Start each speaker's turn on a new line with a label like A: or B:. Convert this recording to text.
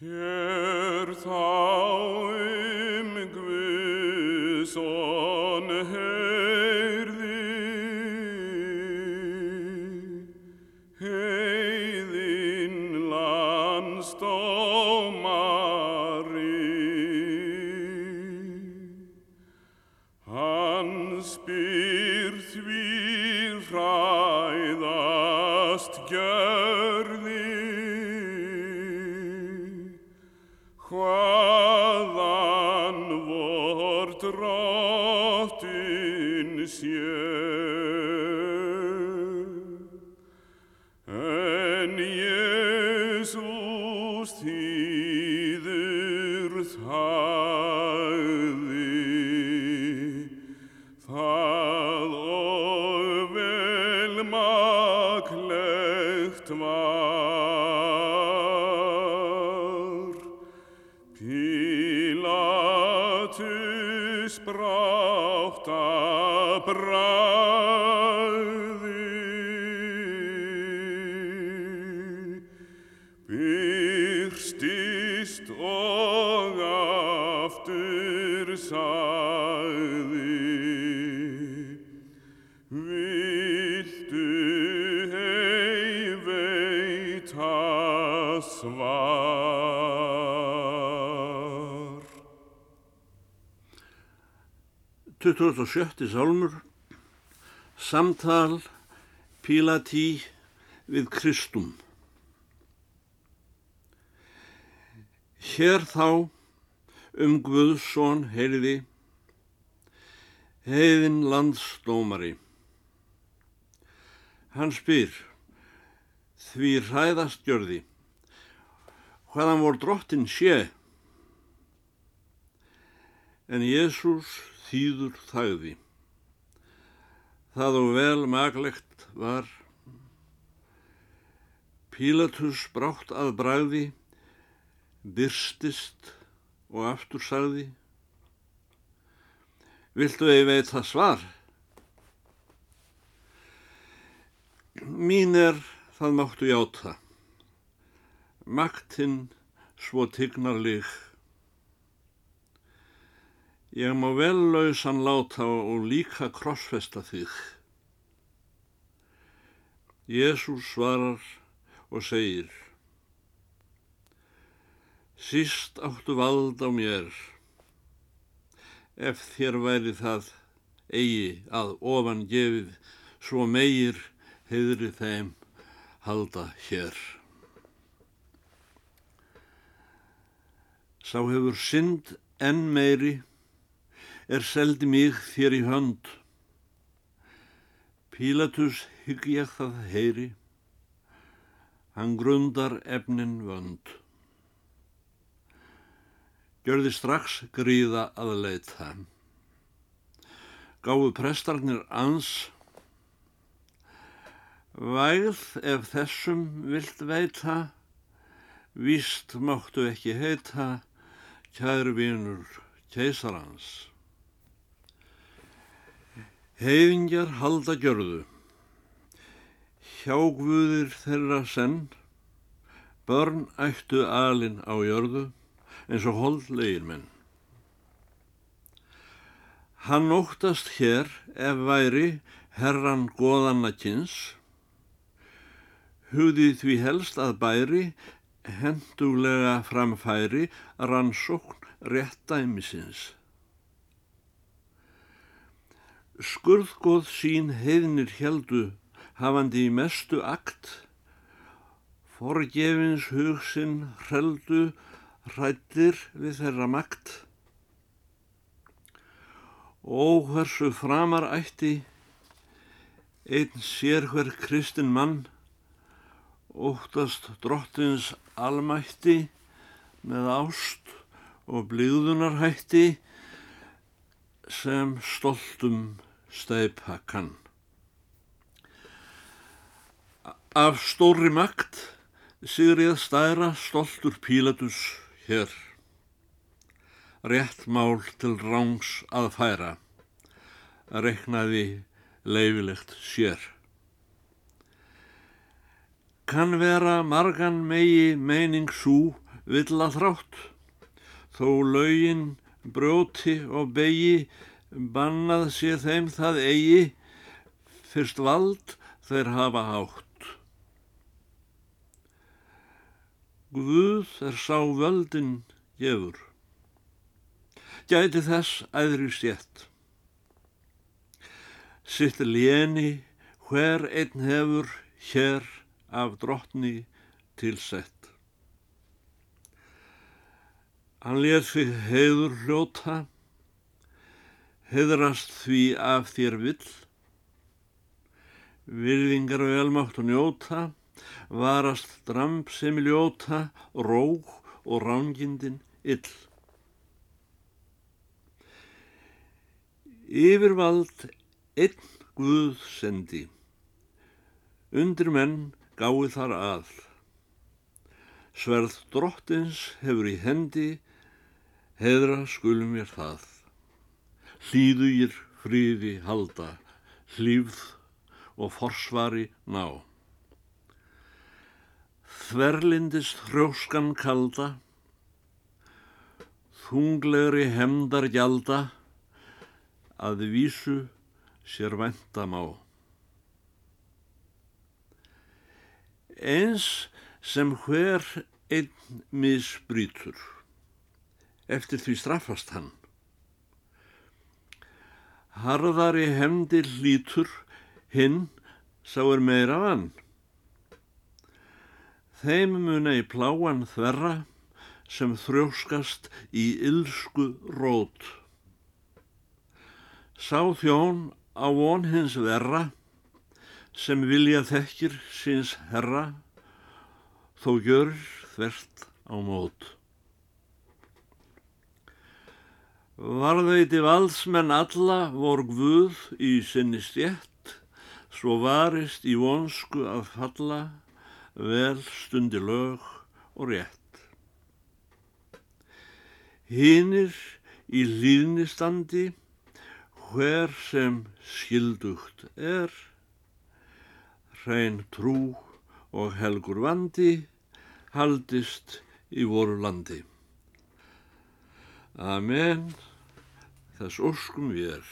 A: Hér þá um Guðsson heyrði, heiðin landstómari. Var. Pílatus brátt að bræði, byrstist og aftur sagði, svar.
B: 27. sálmur Samtal Pílatí við Kristum Hér þá um Guðsson heyrði heiðin landsdómari Hann spyr því hræðast gjörði hvaðan vor drottin sé en Jésús þýður þagði. Það og vel maglegt var. Pílatus brátt að bræði, byrstist og aftur sagði. Viltu ei veita svar? Mín er það máttu játa. Maktinn svo tignarlig Ég má vel lausan láta og líka krossfesta þig. Jésús svarar og segir Síst áttu vald á mér, ef þér væri það eigi að ofan gefið, svo meir heiðri þeim halda hér. Sá hefur synd enn meiri, er seldi mig þér í hönd. Pílatus hygg ég það heyri, hann grundar efnin vönd. Gjörði strax gríða að leita. Gáðu prestarnir ans, vægð ef þessum vilt veita, víst máttu ekki heita, kæru vinur keisarans. Heiðingjar halda gjörðu, hjágvuðir þeirra senn, börn ættu alin á jörðu eins og holdlegir menn. Hann óttast hér ef væri herran goðanna kynns, hugði því helst að bæri henduglega framfæri rannsókn réttæmisins. Skurðgóð sín heiðnir heldu hafandi í mestu akt, forgefins hugsinn hreldu hrættir við þeirra makt. Ó hversu framar ætti, einn sér hver kristin mann, óttast drottins almætti með ást og blíðunarhætti sem stoltum steipa kann. Af stóri makt sigrið stæra stoltur Pílatus hér. Rétt mál til rángs að færa, reknaði leifilegt sér. Kann vera margan megi meining sú villa þrátt, þó laugin brjóti og begi, bannað sé þeim það eigi, fyrst vald þeir hafa hátt. Guð er sá völdin gefur, gæti þess æðri stjett. Sitt léni hver einn hefur hér af drottni tilsett. Hann létt þig heiður hljóta, heiðrast því af þér vill, virðingar og elmátt og njóta, varast dramp sem ljóta, róg og rángindin ill. Yfirvald einn Guð sendi, undir menn gáði þar að. Sverð drottins hefur í hendi, heðra skulum mér það. Hlýðugir fríði halda, hlýfð og forsvari ná. Þverlindist hrjóskan kalda, þunglegri hemdar gjalda, að vísu sér vænta má. Eins sem hver einn misbrítur, eftir því straffast hann. Harðari hemdir hlítur, hinn sá er meira vann. Þeim muna í pláan þverra sem þrjóskast í ylsku rót. Sá þjón á von hins verra sem vilja þekkir síns herra þó gjör þvert á mót. Varðveiti valdsmenn alla vor gvuð í sinni stjett, svo varist í vonsku að falla, vel stundi lög og rétt. Hinnir í hlýðnistandi, hver sem skildugt er, hrein trú og helgur vandi, haldist í voru landi. Amen, þess óskum við er.